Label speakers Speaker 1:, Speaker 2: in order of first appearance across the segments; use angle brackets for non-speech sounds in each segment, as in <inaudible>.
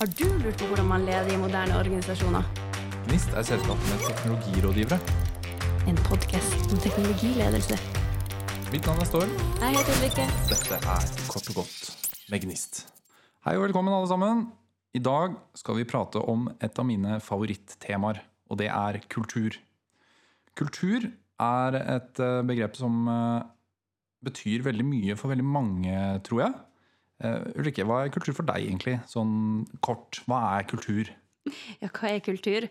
Speaker 1: Har du lurt på hvordan man leder i moderne organisasjoner?
Speaker 2: Gnist er selskapet med teknologirådgivere.
Speaker 1: En podkast om teknologiledelse.
Speaker 2: Mitt navn er Storm.
Speaker 1: Jeg heter Ulrikke.
Speaker 2: Dette er Kort og godt med Gnist. Hei og velkommen, alle sammen. I dag skal vi prate om et av mine favorittemaer, og det er kultur. Kultur er et eh, begrep som eh, betyr veldig mye for veldig mange, tror jeg. Uh, Ulrikke, hva er kultur for deg, egentlig? Sånn kort, hva er kultur? <laughs>
Speaker 1: Ja, hva er kultur?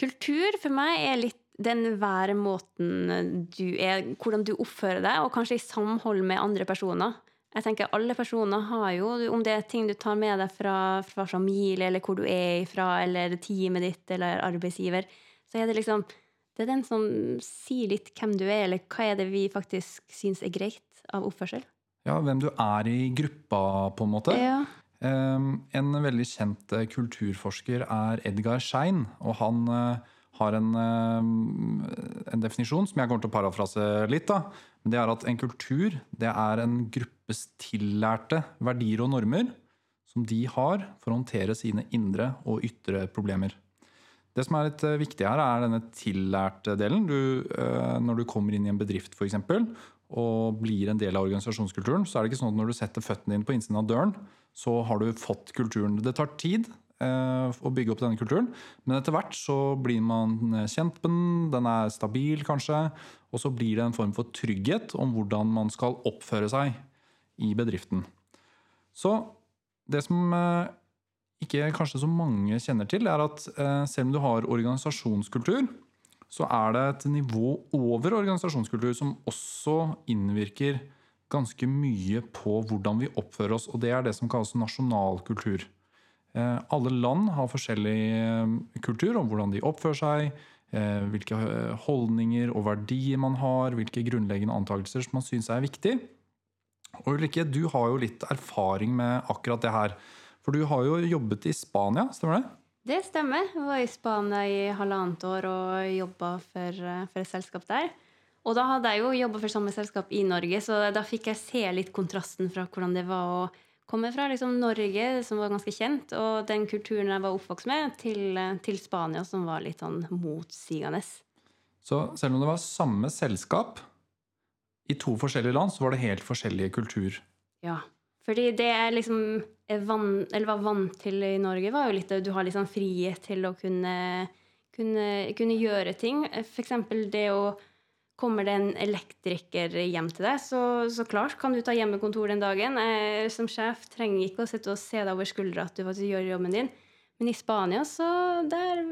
Speaker 1: Kultur for meg er litt den væremåten du er, hvordan du oppfører deg, og kanskje i samhold med andre personer. Jeg tenker Alle personer har jo, om det er ting du tar med deg fra, fra familie, eller hvor du er ifra, eller teamet ditt, eller arbeidsgiver, så er det liksom Det er den som sier litt hvem du er, eller hva er det vi faktisk syns er greit av oppførsel.
Speaker 2: Ja, hvem du er i gruppa, på en måte.
Speaker 1: Ja.
Speaker 2: Um, en veldig kjent eh, kulturforsker er Edgar Schein, og han uh, har en, uh, en, definisjon som jeg kommer til å parafrase litt. da. Det er at en kultur det er en gruppes tillærte verdier og normer som de har for å håndtere sine indre og ytre problemer. Det som er litt viktig her, er denne tillærte delen. Du, når du kommer inn i en bedrift eksempel, og blir en del av organisasjonskulturen, så er det ikke sånn at når du setter føttene dine på innsiden av døren, så har du fått kulturen. Det tar tid eh, å bygge opp denne kulturen, men etter hvert så blir man kjent med den, den er stabil kanskje, og så blir det en form for trygghet om hvordan man skal oppføre seg i bedriften. Så det som eh, ikke kanskje så mange kjenner til, er at eh, selv om du har organisasjonskultur, så er det et nivå over organisasjonskultur som også innvirker ganske mye på hvordan vi oppfører oss. Og det er det som kalles nasjonal kultur. Eh, alle land har forskjellig eh, kultur om hvordan de oppfører seg, eh, hvilke holdninger og verdier man har, hvilke grunnleggende antakelser som man syns er viktig. Og Ulrikke, du har jo litt erfaring med akkurat det her. For du har jo jobbet i Spania, stemmer det?
Speaker 1: Det stemmer. Jeg var i Spania i halvannet år og jobba for, eh, for, et selskap der. Og da hadde jeg jo jobba for samme selskap i Norge, så da fikk jeg se litt kontrasten fra hvordan det var å komme fra liksom Norge, som var ganske kjent, og den kulturen jeg var oppvokst med, til, til Spania, som var litt sånn motsigende.
Speaker 2: Så selv om det var samme selskap i to forskjellige land, så var det helt forskjellige kultur?
Speaker 1: Ja. Fordi det er liksom van, var vant til i Norge, var jo litt at du har liksom frihet til å kunne, kunne, kunne gjøre ting. F.eks. det å Kommer det en elektriker hjem til deg, så, så klart kan du ta hjemmekontor den dagen. Jeg, som sjef trenger ikke å sitte og se deg over skuldra at du faktisk gjør jobben din. Men i Spania, så der,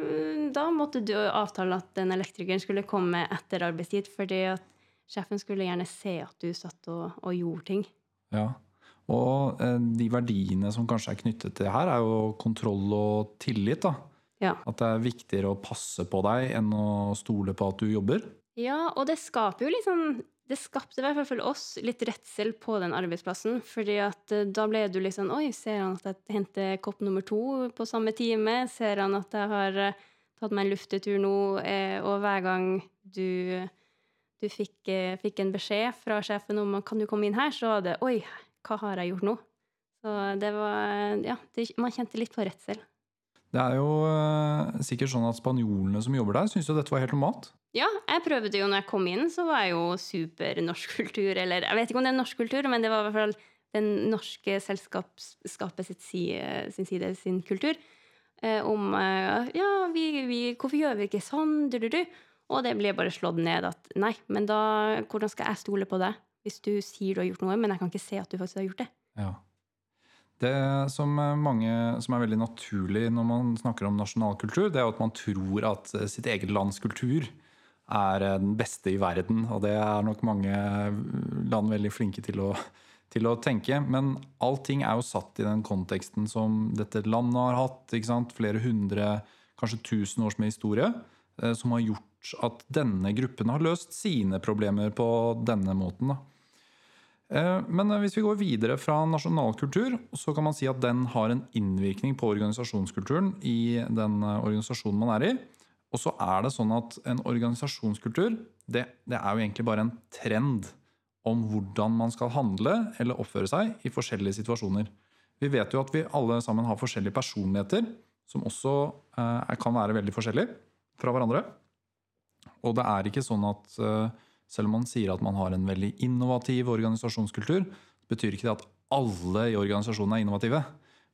Speaker 1: da måtte du avtale at den elektrikeren skulle komme etter arbeidstid, fordi at sjefen skulle gjerne se at du satt og, og gjorde ting.
Speaker 2: Ja, og eh, de verdiene som kanskje er knyttet til det her, er jo kontroll og tillit. da.
Speaker 1: Ja.
Speaker 2: At det er viktigere å passe på deg enn å stole på at du jobber.
Speaker 1: Ja, og det skaper jo liksom Det skapte i hvert fall oss litt redsel på den arbeidsplassen. fordi at eh, da ble du litt sånn Oi, ser han at jeg henter kopp nummer to på samme time? Ser han at jeg har eh, tatt meg en luftetur nå? Og hver gang du, du fikk, fikk en beskjed fra sjefen om kan du komme inn her, så var det Oi, hva har jeg gjort nå? Så det var Ja, det, man kjente litt på redsel.
Speaker 2: Det er jo uh, sikkert sånn at spanjolene som jobber der, syns jo dette var helt normalt?
Speaker 1: Ja, jeg prøvde jo når jeg kom inn, så var jeg jo super norsk kultur. Eller jeg vet ikke om det er norsk kultur, men det var i hvert fall den norske selskapet sitt side, sin side, sin kultur. Eh, om eh, Ja, vi, vi, hvorfor gjør vi ikke sånn? Du, du, du. Og det ble bare slått ned at nei, men da Hvordan skal jeg stole på deg? Hvis du sier du har gjort noe, men jeg kan ikke se at du faktisk har gjort det.
Speaker 2: Ja. Det som, mange, som er veldig naturlig når man snakker om nasjonalkultur, det er at man tror at sitt eget lands kultur er den beste i verden. Og det er nok mange land veldig flinke til å, til å tenke. Men allting er jo satt i den konteksten som dette landet har hatt. Flere hundre, kanskje tusen års med historie. Eh, som har gjort at denne gruppen har løst sine problemer på denne måten. Da. Eh, men eh, hvis vi går videre fra nasjonalkultur, så kan man si at den har en innvirkning på organisasjonskulturen i den eh, organisasjonen man er i. Og så er det sånn at en organisasjonskultur det, det, er jo egentlig bare en trend om hvordan man skal handle eller oppføre seg i forskjellige situasjoner. Vi vet jo at vi alle sammen har forskjellige personligheter, som også eh, kan være veldig forskjellige fra hverandre. Og det er ikke sånn at eh, selv om man sier at man har en veldig innovativ organisasjonskultur, betyr ikke det at alle i organisasjonen er innovative.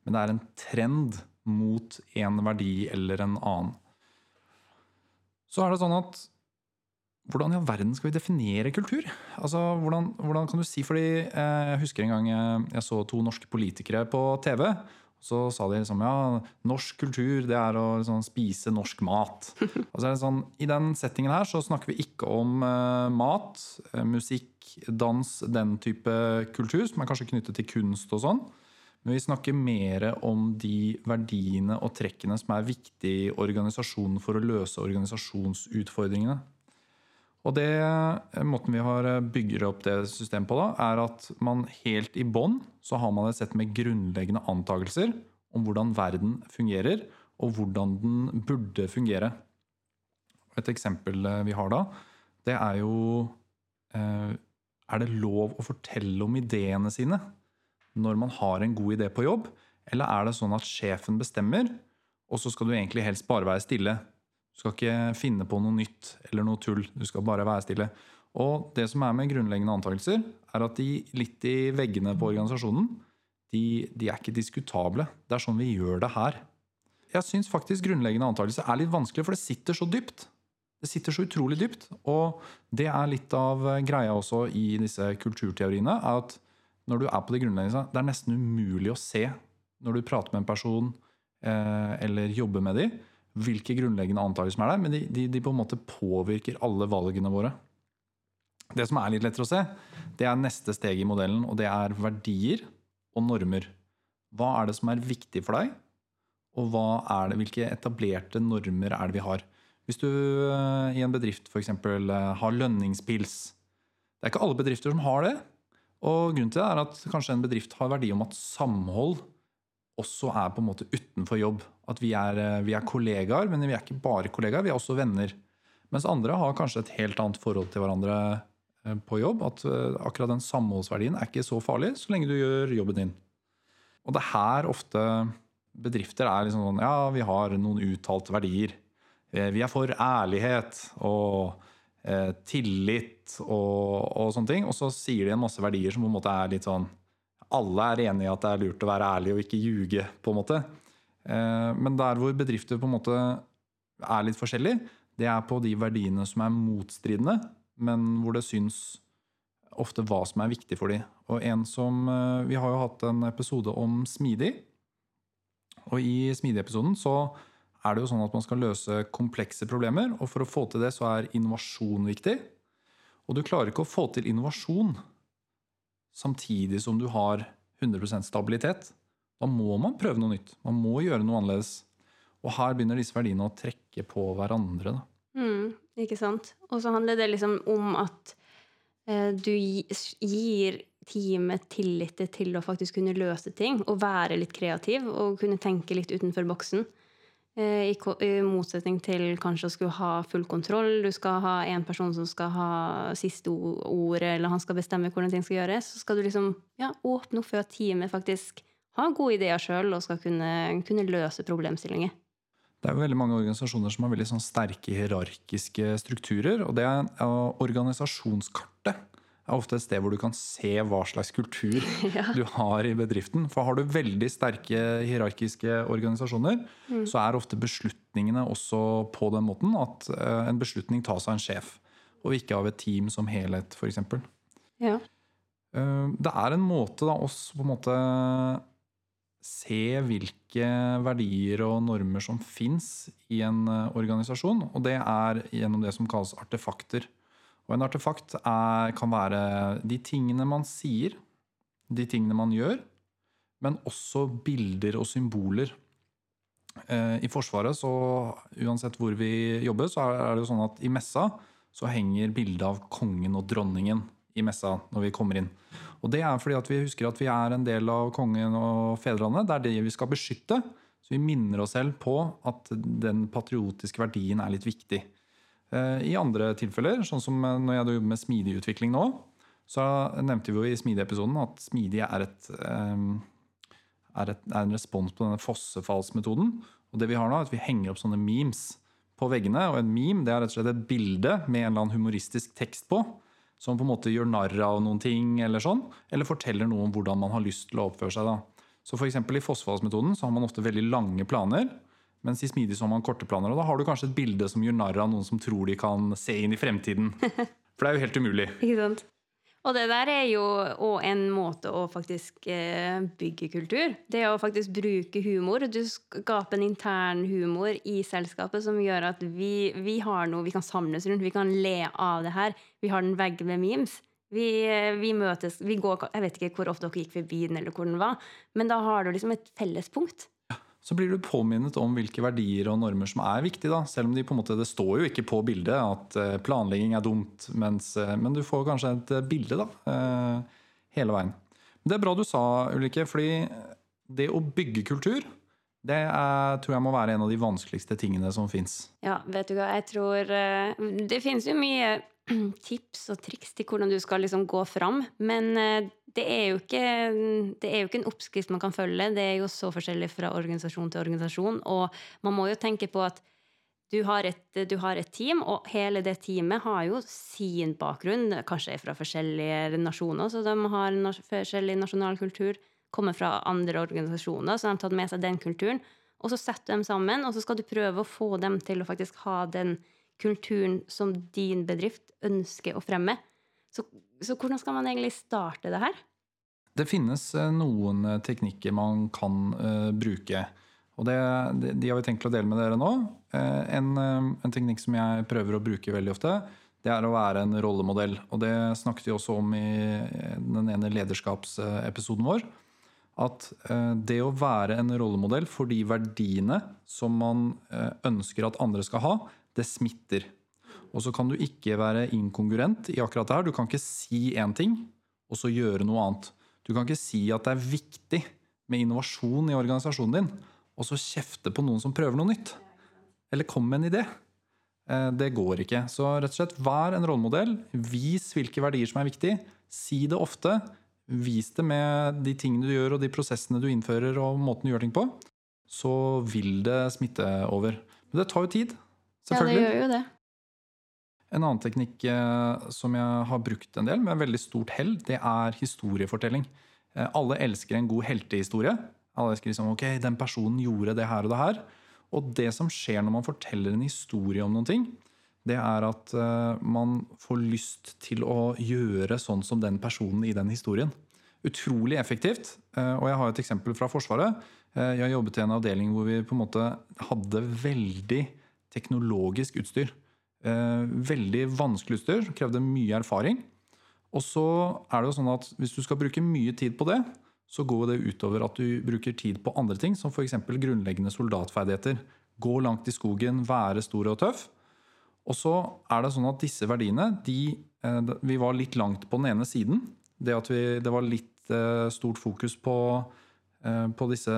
Speaker 2: Men det er en trend mot en verdi eller en annen. Så er det sånn at hvordan i all verden skal vi definere kultur? Altså, hvordan, hvordan kan du si, fordi eh, Jeg husker en gang jeg, jeg, så to norske politikere på TV. Så sa de liksom ja, norsk kultur det er å liksom, spise norsk mat. <laughs> Sånn, I den settingen her så snakker vi ikke om eh, mat, eh, musikk, dans, den type kultur som er kanskje knyttet til kunst og sånn. Men vi snakker mer om de verdiene og trekkene som er viktige i organisasjonen for å løse organisasjonsutfordringene. Og det, eh, Måten vi har eh, bygger opp det systemet på, da, er at man helt i bånn har man et sett med grunnleggende antakelser om hvordan verden fungerer, og hvordan den burde fungere. Et eksempel eh, vi har da, det er jo Er det lov å fortelle om ideene sine når man har en god idé på jobb? Eller er det sånn at sjefen bestemmer, og så skal du egentlig helst bare være stille? Du skal ikke finne på noe nytt eller noe tull. Du skal bare være stille. Og det som er med grunnleggende antakelser, er at de litt i veggene på organisasjonen, de, de er ikke diskutable. Det er sånn vi gjør det her. Jeg syns faktisk grunnleggende antakelser er litt vanskelig, for det sitter så dypt. Det sitter så utrolig dypt. Og det er litt av greia også i disse kulturteoriene. er at når du er på det grunnleggende, det er nesten umulig å se når du prater med en person eh, eller jobber med dem, hvilke grunnleggende antakelser som er der, men de, de, de, på en måte påvirker alle valgene våre. Det som er litt lettere å se, det er neste steg i modellen, og det er verdier og normer. Hva er det som er viktig for deg, og det, hvilke etablerte normer er det vi har? Hvis du eh, i en bedrift f.eks. Eh, har lønningspils Det er ikke alle bedrifter som har det. Og grunnen til det er at kanskje en bedrift har verdi om at samhold også er på en måte utenfor jobb. At vi er, eh, vi er, kollegaer, men vi er ikke bare kollegaer, vi er også venner. Mens andre har kanskje et helt annet forhold til hverandre eh, på jobb. At eh, akkurat den samholdsverdien er ikke så farlig så lenge du gjør jobben din. Og det er her ofte bedrifter er liksom sånn Ja, vi har noen uttalte verdier. Vi er for ærlighet og tillit og, og, sånne ting. Og så sier de en masse verdier som på en måte er litt sånn alle er enig i at det er lurt å være ærlig og ikke ljuge, på en måte. Eh, men der hvor bedrifter på en måte er litt forskjellige, det er på de verdiene som er motstridende, men hvor det syns ofte hva som er viktig for dem. Og en som, eh, Vi har jo hatt en episode om smidig. Og i smidig-episoden så er det jo sånn at man skal løse komplekse problemer. Og for å få til det så er innovasjon viktig. Og du klarer ikke å få til innovasjon samtidig som du har 100% stabilitet. Da må man prøve noe nytt. Man må gjøre noe annerledes. Og her begynner disse verdiene å trekke på hverandre.
Speaker 1: Mm, ikke sant. Og så handler det liksom om at eh, du gir teamet tillit til å faktisk kunne løse ting og være litt kreativ og kunne tenke litt utenfor boksen. Eh, I, motsetning til kanskje å skulle ha full kontroll. Du skal ha en person som skal ha siste ordet, eller han skal bestemme hvordan ting skal gjøres. Så skal du liksom ja, åpne opp før teamet faktisk har gode ideer sjøl og skal kunne, kunne, løse problemstillinger.
Speaker 2: Det er jo veldig mange organisasjoner som har veldig sånn sterke hierarkiske strukturer. Og det er organisasjonskartet er ofte et sted hvor du kan se hva slags kultur <laughs> ja. du har i bedriften. For har du veldig sterke hierarkiske organisasjoner, mm. så er ofte beslutningene også på den måten at uh, en beslutning tas av en sjef, og ikke av et team som helhet, f.eks. Ja. Uh, det er en måte da oss på en måte se hvilke verdier og normer som fins i en uh, organisasjon, og det er gjennom det som kalles artefakter. Og en artefakt kan være de tingene man sier, de tingene man gjør, men også bilder og symboler. Eh, I Forsvaret, så uansett hvor vi jobber, så er det jo sånn at i messa så henger bildet av kongen og dronningen i messa når vi kommer inn. Og det er fordi at vi husker at vi er en del av kongen og fedrene. Det er det vi skal beskytte. Så vi minner oss selv på at den patriotiske verdien er litt viktig. Eh, I andre tilfeller, sånn som når jeg jobber med smidig utvikling nå, så nevnte vi jo i Smidig-episoden at smidig er et, er, et, er en respons på denne fossefallsmetoden. Og det vi har nå, er at vi henger opp sånne memes på veggene. Og en meme det er rett og slett et bilde med en eller annen humoristisk tekst på. Som på en måte gjør narr av noen ting, eller sånn, eller forteller noe om hvordan man har lyst til å oppføre seg. da. Så for I fossefallsmetoden så har man ofte veldig lange planer. Mens i smidig så har man korte planer. Og da har du kanskje et bilde som gjør narr av noen som tror de kan se inn i fremtiden. <laughs> For det er jo helt umulig.
Speaker 1: Ikke sant? Og det der er jo òg en måte å faktisk eh, bygge kultur. Det å faktisk bruke humor. Du skaper en intern humor i selskapet som gjør at vi, vi har noe vi kan samles rundt. Vi kan le av det her. Vi har den vegg med memes. Vi, eh, vi, møtes vi går, Jeg vet ikke hvor ofte dere gikk forbi den, eller hvor den var, men da har du liksom et fellespunkt
Speaker 2: så blir du påminnet om hvilke verdier og normer som er viktige. Da. Selv om de på en måte, det står jo ikke på bildet at eh, planlegging er dumt, mens, eh, men du får kanskje et eh, bilde da, hele veien. Det er bra du sa, Ulrikke, fordi det å bygge kultur det er, tror jeg må være en av de vanskeligste tingene som fins.
Speaker 1: Ja, vet du hva, jeg tror Det finnes jo mye <clears throat> tips og triks til hvordan du skal liksom gå fram. Men eh, det er, jo ikke, det er jo ikke en oppskrift man kan følge. Det er jo så forskjellig fra organisasjon til organisasjon. Og man må jo tenke på at du har, et, du har et team, og hele det teamet har jo sin bakgrunn. Kanskje fra forskjellige nasjoner, så de har forskjellig nasjonal kultur. Kommer fra andre organisasjoner, så de har tatt med seg den kulturen. Og så setter du dem sammen, og så skal du prøve å få dem til å faktisk ha den kulturen som din bedrift ønsker å fremme. Så, så, hvordan skal man egentlig starte det her?
Speaker 2: Det finnes eh, noen eh, teknikker man kan uh, bruke. Og det, de har vi tenkt å dele med dere nå. Uh, en, en, teknikk som jeg prøver å bruke veldig ofte, det er å være en rollemodell. Og det snakket vi også om i den ene lederskapsepisoden vår. At uh, det å være en rollemodell for de verdiene som man ønsker at andre skal ha, det smitter. Og så kan du ikke være inkongruent i akkurat det her. Du kan ikke si én ting og så gjøre noe annet. Du kan ikke si at det er viktig med innovasjon i organisasjonen din, og så kjefte på noen som prøver noe nytt. Eller kom med en idé. Eh, det går ikke. Så rett og slett, vær en rollemodell. Vis hvilke verdier som er viktige. Si det ofte. Vis det med de tingene du gjør, og de prosessene du innfører, og måten du gjør ting på. Så vil det smitte over. Men det tar jo tid.
Speaker 1: Ja, det gjør jo det.
Speaker 2: En annen teknikk eh, som jeg har brukt en del, med veldig stort hell, det er historiefortelling. Eh, alle elsker en god heltehistorie. Alle elsker liksom, ok, den personen gjorde det her og det her. Og det som skjer når man forteller en historie om noen ting, det er at uh, man får lyst til å gjøre sånn som den personen i den historien. Utrolig effektivt. Og jeg har et eksempel fra Forsvaret. Jeg jobbet i en avdeling hvor vi på en måte hadde veldig teknologisk utstyr. Eh, veldig vanskelig utstyr, krevde mye erfaring. Og så er det jo sånn at hvis du skal bruke mye tid på det, så går det utover at du bruker tid på andre ting, som f.eks. grunnleggende soldatferdigheter. Gå langt i skogen, være stor og tøff. Og så er det sånn at disse verdiene de, eh, Vi var litt langt på den ene siden. Det at vi, det var litt eh, stort fokus på, på disse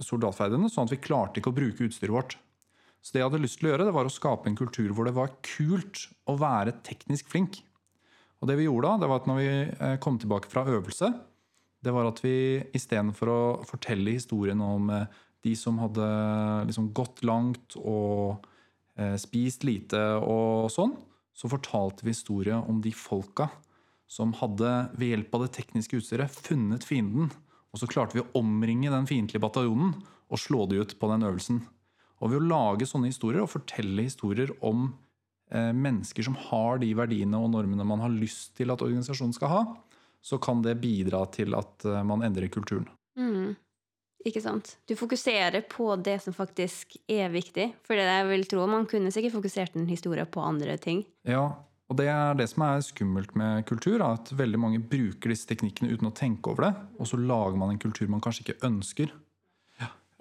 Speaker 2: soldatferdighetene, sånn at vi klarte ikke å bruke utstyret vårt. Så det jeg hadde lyst til å gjøre, det var å skape en kultur hvor det var kult å være teknisk flink. Og det vi gjorde da, det var at når vi eh, kom tilbake fra øvelse, det var at vi istedenfor å fortelle historien om eh, de som hadde liksom gått langt og eh, spist lite og sånn, så fortalte vi historie om de folka som hadde ved hjelp av det tekniske utstyret funnet fienden. Og så klarte vi å omringe den fiendtlige bataljonen og slå de ut på den øvelsen. Og ved å lage sånne historier og fortelle historier om eh, mennesker som har de verdiene og normene man har lyst til at organisasjonen skal ha, så kan det bidra til at eh, man endrer kulturen.
Speaker 1: Mm. Ikke sant. Du fokuserer på det som faktisk er viktig. For det jeg vil tro, man kunne sikkert fokusert en historie på andre ting.
Speaker 2: Ja, og det er det som er skummelt med kultur. At veldig mange bruker disse teknikkene uten å tenke over det. Og så lager man en kultur man kanskje ikke ønsker.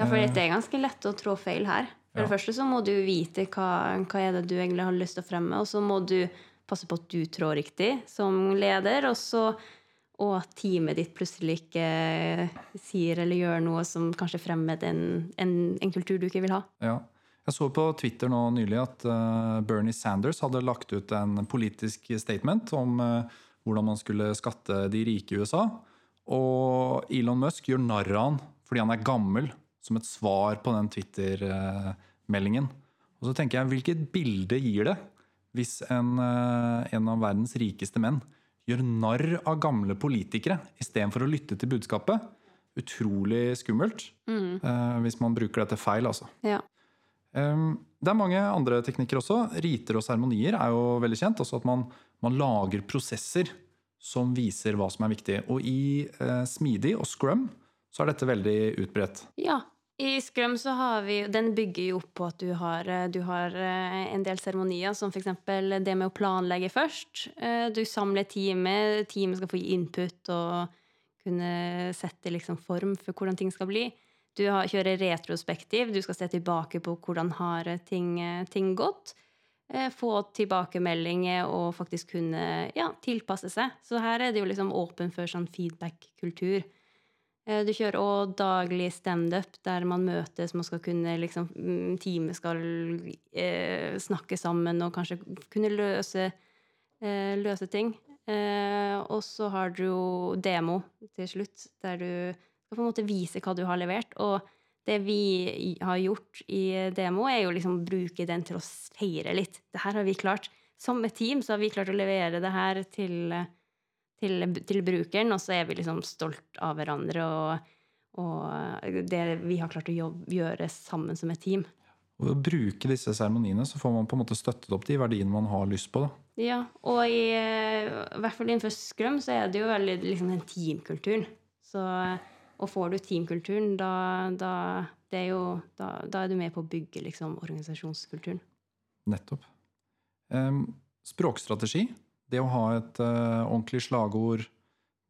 Speaker 1: Ja, for det er ganske lett å trå feil her. For ja. det første så må du vite hva, hva er det du egentlig har lyst til å fremme, og så må du passe på at du trår riktig som leder, og så og at teamet ditt plutselig ikke sier eller gjør noe som kanskje fremmer en, en, en, kultur du ikke vil ha.
Speaker 2: Ja. Jeg så på Twitter nå nylig at uh, Bernie Sanders hadde lagt ut en politisk statement om hvordan man skulle skatte de rike i USA. Og Elon Musk gjør narr av han fordi han er gammel, som et svar på den Twitter-meldingen. Og så tenker jeg, hvilket bilde gir det hvis en, eh, en av verdens rikeste menn gjør narr av gamle politikere istedenfor å lytte til budskapet? Utrolig skummelt eh, hvis man bruker dette feil, altså.
Speaker 1: Ja.
Speaker 2: Um, det er mange andre teknikker også. Riter og seremonier er jo veldig kjent. Altså at man, man lager prosesser som viser hva som er viktig. Og i eh, Smidig og Scrum så er dette veldig utbredt.
Speaker 1: Ja. I Scrum så har vi Den bygger jo opp på at du har, eh, du har eh, en del seremonier, som f.eks. det med å planlegge først. Eh, Du samler teamet, teamet skal få gi input og kunne sette liksom form for hvordan ting skal bli. Du har, kjører retrospektiv, du skal se tilbake på hvordan har ting, ting gått. Få tilbakemeldinger og faktisk kunne ja, tilpasse seg. Så her er det jo liksom åpen for sånn feedback-kultur. Eh, Du kjører òg daglig standup, der man møtes, man skal kunne liksom mm, Teamet skal eh, snakke sammen og kanskje kunne løse, eh, løse ting. Eh, og så har du jo demo til slutt, der du skal på en måte vise hva du har levert. Og det vi har gjort i demo, er jo liksom bruke den til å feire litt. Det her har vi klart. Som et team så har vi klart å levere det her til, til, til brukeren, og så er vi liksom stolt av hverandre og, og det vi har klart å jobbe, gjøre sammen som et team.
Speaker 2: Og ved å bruke disse seremoniene så får man på en måte støttet opp de verdiene man har lyst på. Da.
Speaker 1: Ja, og i, eh, i hvert fall innenfor Scrum så er det jo veldig liksom den teamkulturen. Så, og får du teamkulturen, da, da, det er jo, da, da er du med på å bygge liksom, organisasjonskulturen.
Speaker 2: Nettopp. Um, språkstrategi, det å ha et uh, ordentlig slagord,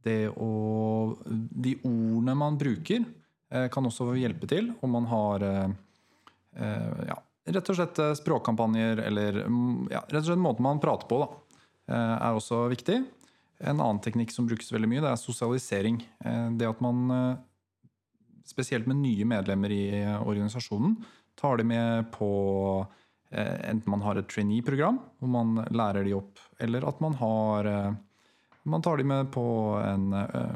Speaker 2: det å De ordene man bruker, uh, kan også hjelpe til om man har eh, ja, rett og slett språkkampanjer eller mm, ja, rett og slett måten man prater på, da, er også viktig. En annen teknikk som brukes veldig mye, det er sosialisering. Det at man, spesielt med nye medlemmer i organisasjonen, tar de med på enten man har et trainee-program hvor man lærer de opp, eller at man har eh, Man tar de med på en eh,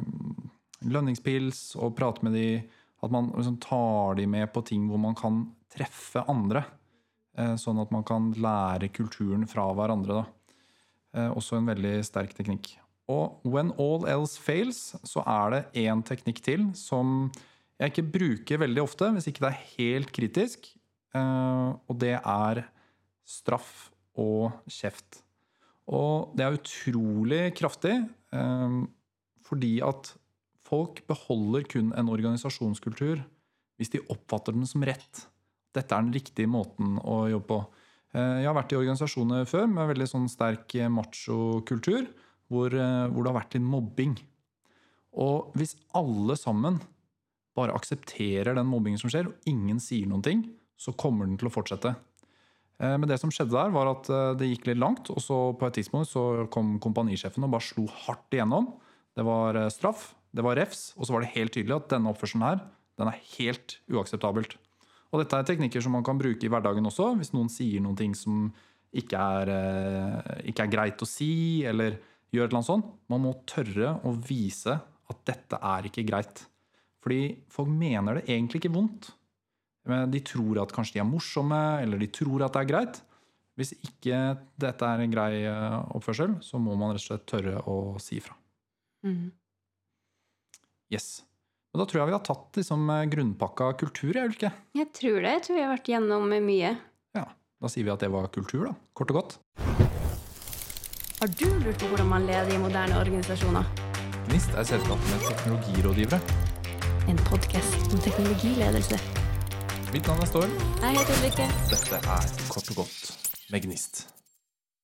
Speaker 2: lønningspils og prater med de At man liksom tar de med på ting hvor man kan treffe andre. eh, Sånn at man kan lære kulturen fra hverandre. Da. Eh, Også en veldig sterk teknikk. Og when all else fails, så er det én teknikk til som jeg ikke bruker veldig ofte, hvis ikke det er helt kritisk. Eh, Og det er straff og kjeft. Og det er utrolig kraftig, eh, fordi at folk beholder kun en organisasjonskultur hvis de oppfatter den som rett. Dette er den riktige måten å jobbe på. Eh, Jeg har vært i organisasjoner før med veldig sånn sterk machokultur, hvor, hvor det har vært litt mobbing. Og hvis alle sammen bare aksepterer den mobbingen som skjer, og ingen sier noen ting, så kommer den til å fortsette. Eh, Men det som skjedde der, var at eh, det gikk litt langt, og så på et tidspunkt så kom kompanisjefen og bare slo hardt igjennom. Det var eh, straff, det var refs, og så var det helt tydelig at denne oppførselen her, den er helt uakseptabelt. Og dette er teknikker som man kan bruke i hverdagen også, hvis noen sier noen ting som ikke er, ikke er greit å si, eller gjør et eller annet sånt. Man må tørre å vise at dette er ikke greit. Fordi folk mener det egentlig ikke vondt. Men De tror at kanskje de er morsomme, eller de tror at det er greit. Hvis ikke dette er en grei eh, oppførsel, så må man rett og slett tørre å si ifra.
Speaker 1: Mm.
Speaker 2: Yes. Og da tror jeg vi har tatt liksom, eh, grunnpakka kultur, jeg, Ulrikke.
Speaker 1: Jeg tror det. Jeg tror vi har vært gjennom mye.
Speaker 2: Ja, da sier vi at det var kultur, da. Kort og godt.
Speaker 1: Har du lurt på hvordan man leder i moderne organisasjoner?
Speaker 2: NIST er selskapet med teknologirådgivere.
Speaker 1: En podkast om teknologiledelse.
Speaker 2: Mitt navn er Storm.
Speaker 1: Jeg heter Ulrikke.
Speaker 2: Dette er Kort og godt med Gnist.